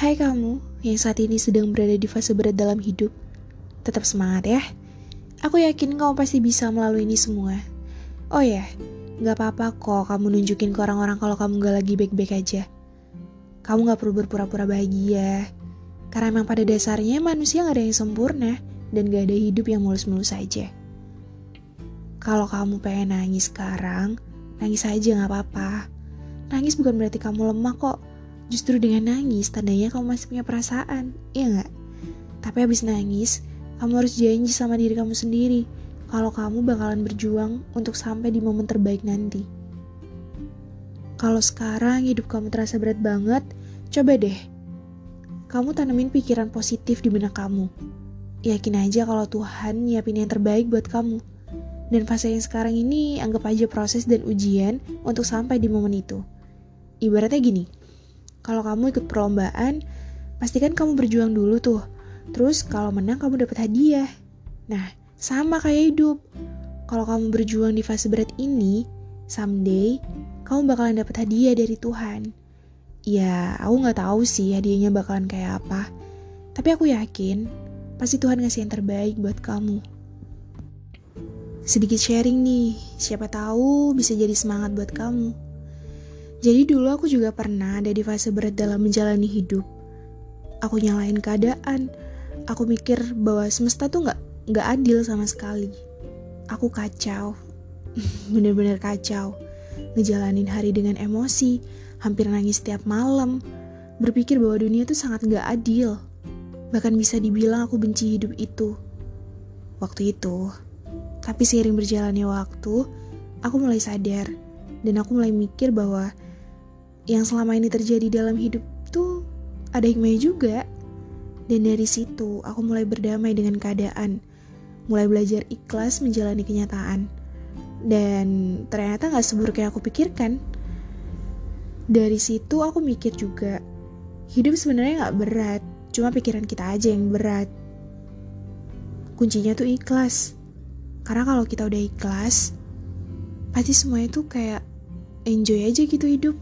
Hai kamu yang saat ini sedang berada di fase berat dalam hidup. Tetap semangat ya. Aku yakin kamu pasti bisa melalui ini semua. Oh ya, gak apa-apa kok kamu nunjukin ke orang-orang kalau kamu gak lagi baik-baik aja. Kamu gak perlu berpura-pura bahagia. Karena emang pada dasarnya manusia gak ada yang sempurna dan gak ada hidup yang mulus-mulus aja. Kalau kamu pengen nangis sekarang, nangis aja gak apa-apa. Nangis bukan berarti kamu lemah kok Justru dengan nangis, tandanya kamu masih punya perasaan, iya nggak? Tapi habis nangis, kamu harus janji sama diri kamu sendiri kalau kamu bakalan berjuang untuk sampai di momen terbaik nanti. Kalau sekarang hidup kamu terasa berat banget, coba deh. Kamu tanemin pikiran positif di benak kamu. Yakin aja kalau Tuhan nyiapin yang terbaik buat kamu. Dan fase yang sekarang ini anggap aja proses dan ujian untuk sampai di momen itu. Ibaratnya gini, kalau kamu ikut perlombaan, pastikan kamu berjuang dulu tuh. Terus kalau menang kamu dapat hadiah. Nah, sama kayak hidup. Kalau kamu berjuang di fase berat ini, someday kamu bakalan dapat hadiah dari Tuhan. Ya, aku nggak tahu sih hadiahnya bakalan kayak apa. Tapi aku yakin, pasti Tuhan ngasih yang terbaik buat kamu. Sedikit sharing nih, siapa tahu bisa jadi semangat buat kamu. Jadi dulu aku juga pernah ada di fase berat dalam menjalani hidup. Aku nyalain keadaan. Aku mikir bahwa semesta tuh gak, nggak adil sama sekali. Aku kacau, bener-bener kacau. Ngejalanin hari dengan emosi, hampir nangis setiap malam. Berpikir bahwa dunia tuh sangat gak adil. Bahkan bisa dibilang aku benci hidup itu. Waktu itu, tapi seiring berjalannya waktu, aku mulai sadar dan aku mulai mikir bahwa yang selama ini terjadi dalam hidup tuh ada hikmahnya juga. Dan dari situ aku mulai berdamai dengan keadaan, mulai belajar ikhlas menjalani kenyataan. Dan ternyata gak seburuk yang aku pikirkan. Dari situ aku mikir juga, hidup sebenarnya gak berat, cuma pikiran kita aja yang berat. Kuncinya tuh ikhlas. Karena kalau kita udah ikhlas, pasti semuanya tuh kayak enjoy aja gitu hidup.